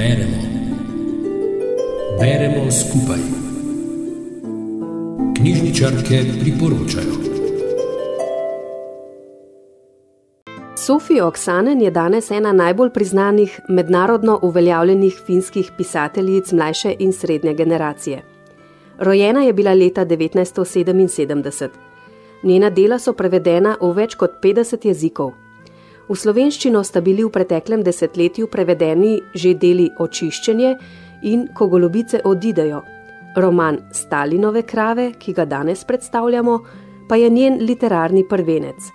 Beremo. Beremo skupaj. Knjižničarke priporočajo. Sofija Oksanen je danes ena najbolj priznanih mednarodno uveljavljenih finskih pisateljic mlajše in srednje generacije. Rojena je bila leta 1977. Njena dela so prevedena v več kot 50 jezikov. V slovenščino sta bili v preteklem desetletju prevedeni že deli Očiščenje in Ko golobice odidejo. Roman Stalinove krave, ki ga danes predstavljamo, pa je njen literarni prvenec.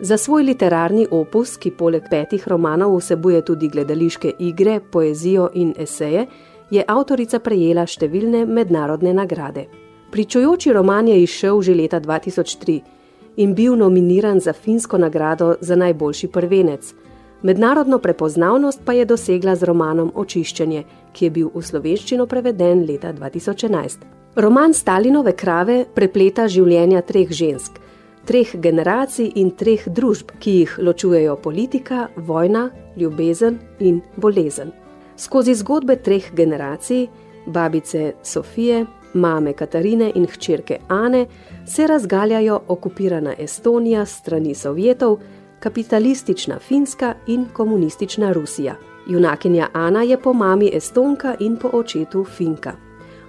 Za svoj literarni opus, ki poleg petih romanov vsebuje tudi gledališke igre, poezijo in eseje, je avtorica prejela številne mednarodne nagrade. Pričujoči roman je izšel že leta 2003 in bil nominiran za finsko nagrado za najboljši prvenec. Mednarodno prepoznavnost pa je dosegla z romanom Očiščenje, ki je bil v slovenščino preveden leta 2011. Roman Stalinove krave prepleta življenja treh žensk, treh generacij in treh družb, ki jih ločujejo politika, vojna, ljubezen in bolezen. Skozi zgodbe treh generacij, babice Sofije, mame Katarine in hčerke Ane, se razgaljajo okupirana Estonija strani Sovjetov, kapitalistična Finska in komunistična Rusija. Junakinja Ana je po mami Estonka in po očetu Finka.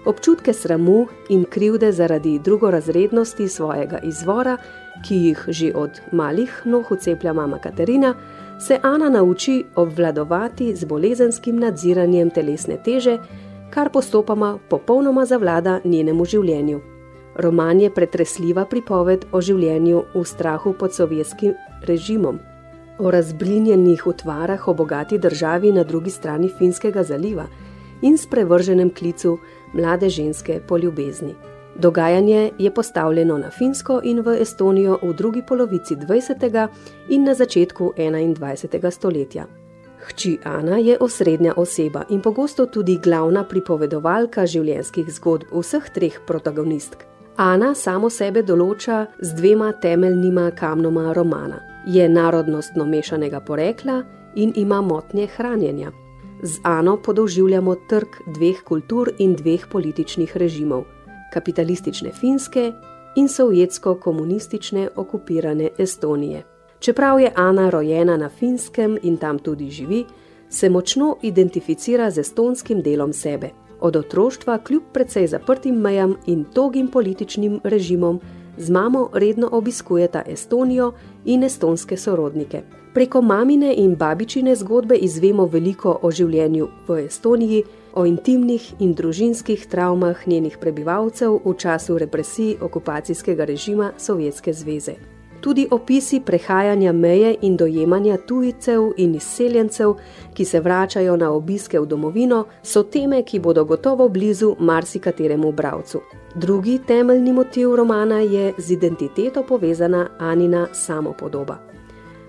Občutke sramu in krivde zaradi drugorazrednosti svojega izvora, ki jih že od malih noh uceplja mama Katarina, se Ana nauči obvladovati z bolezenskim nadziranjem telesne teže, kar postopoma popolnoma zavlada njenemu življenju. Roman je pretresljiva pripoved o življenju v strahu pod sovjetskim režimom, o razblinjenih utvarah o bogati državi na drugi strani Finskega zaliva in sprevrženem klicu mlade ženske po ljubezni. Dogajanje je postavljeno na Finsko in v Estonijo v drugi polovici 20. in na začetku 21. stoletja. Hči Ana je osrednja oseba in pogosto tudi glavna pripovedovalka življenjskih zgodb vseh treh protagonistk. Ana samo sebe določa z dvema temeljnima kamnoma romana: je narodnostno mešanega porekla in ima motnje hranjenja. Z Ano podoživljamo trg dveh kultur in dveh političnih režimov kapitalistične Finske in sovjetsko-komunistične okupirane Estonije. Čeprav je Ana rojena na Finskem in tam tudi živi, se močno identificira z estonskim delom sebe. Od otroštva, kljub precej zaprtim mejam in togim političnim režimom, z mamo redno obiskujeta Estonijo in estonske sorodnike. Preko mamine in babičine zgodbe izvemo veliko o življenju v Estoniji, o intimnih in družinskih travmah njenih prebivalcev v času represij okupacijskega režima Sovjetske zveze. Tudi opisi prehajanja meje in dojemanja tujcev in izseljencev, ki se vračajo na obiske v domovino, so teme, ki bodo gotovo blizu marsikateremu bravcu. Drugi temeljni motiv romana je z identiteto povezana Anina samopodoba.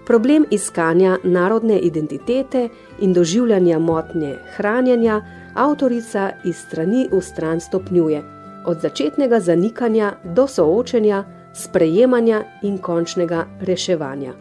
Problem iskanja narodne identitete in doživljanja motnje hranjenja avtorica iz strani v stran stopnjuje, od začetnega zanikanja do soočenja, sprejemanja in končnega reševanja.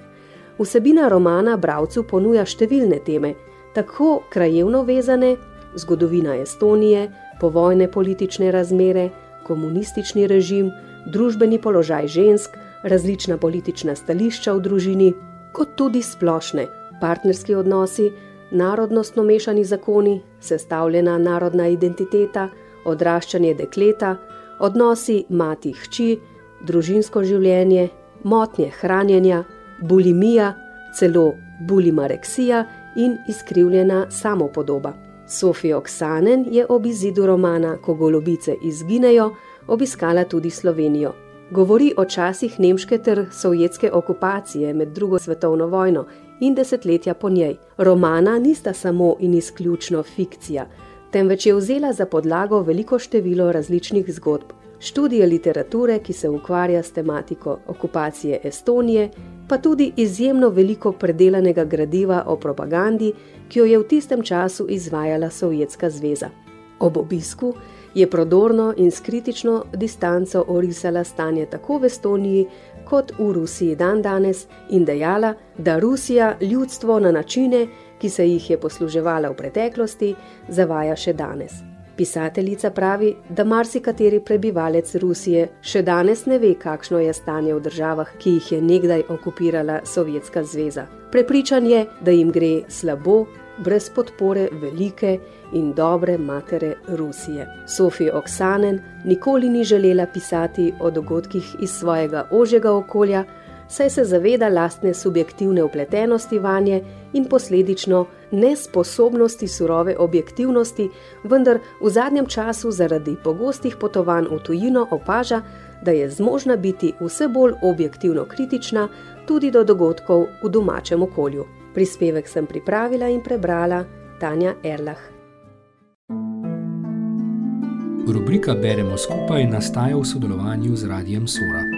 Vsebina romana Bravcu ponuja številne teme, tako krajevno vezane, zgodovina Estonije, povojne politične razmere, komunistični režim, družbeni položaj žensk, različna politična stališča v družini, kot tudi splošne partnerski odnosi, narodnostno mešani zakoni, sestavljena narodna identiteta, odraščanje dekleta, odnosi mati-hči, družinsko življenje, motnje hranjenja, bulimija, celo bulimareksija in izkrivljena samopodoba. Sofija Oksanen je ob izidu romana Ko golobice izginejo obiskala tudi Slovenijo. Govori o časih nemške ter sovjetske okupacije med drugo svetovno vojno in desetletja po njej. Romana nista samo in izključno fikcija, temveč je vzela za podlago veliko število različnih zgodb. Študije literature, ki se ukvarja s tematiko okupacije Estonije, pa tudi izjemno veliko predelanega gradiva o propagandi, ki jo je v tistem času izvajala Sovjetska zveza. Ob obisku je prodorno in s kritično distanco orisala stanje tako v Estoniji, kot v Rusiji dan danes in dejala, da Rusija ljudstvo na načine, ki se jih je posluževala v preteklosti, zavaja še danes. Pisateljica pravi, da marsikateri prebivalec Rusije še danes ne ve, kakšno je stanje v državah, ki jih je nekdaj okupirala Sovjetska zveza. Prepričan je, da jim gre slabo, brez podpore velike in dobre matere Rusije. Sofija Oksanen nikoli ni želela pisati o dogodkih iz svojega ožjega okolja, saj se zaveda lastne subjektivne upletenosti vanje in posledično nesposobnosti surove objektivnosti, vendar v zadnjem času zaradi pogostih potovanj v tujino opaža, da je zmožna biti vse bolj objektivno kritična tudi do dogodkov v domačem okolju. Prispevek sem pripravila in prebrala Tanja Erlah. Rubrika Beremo skupaj nastaja v sodelovanju z Radijem Sora.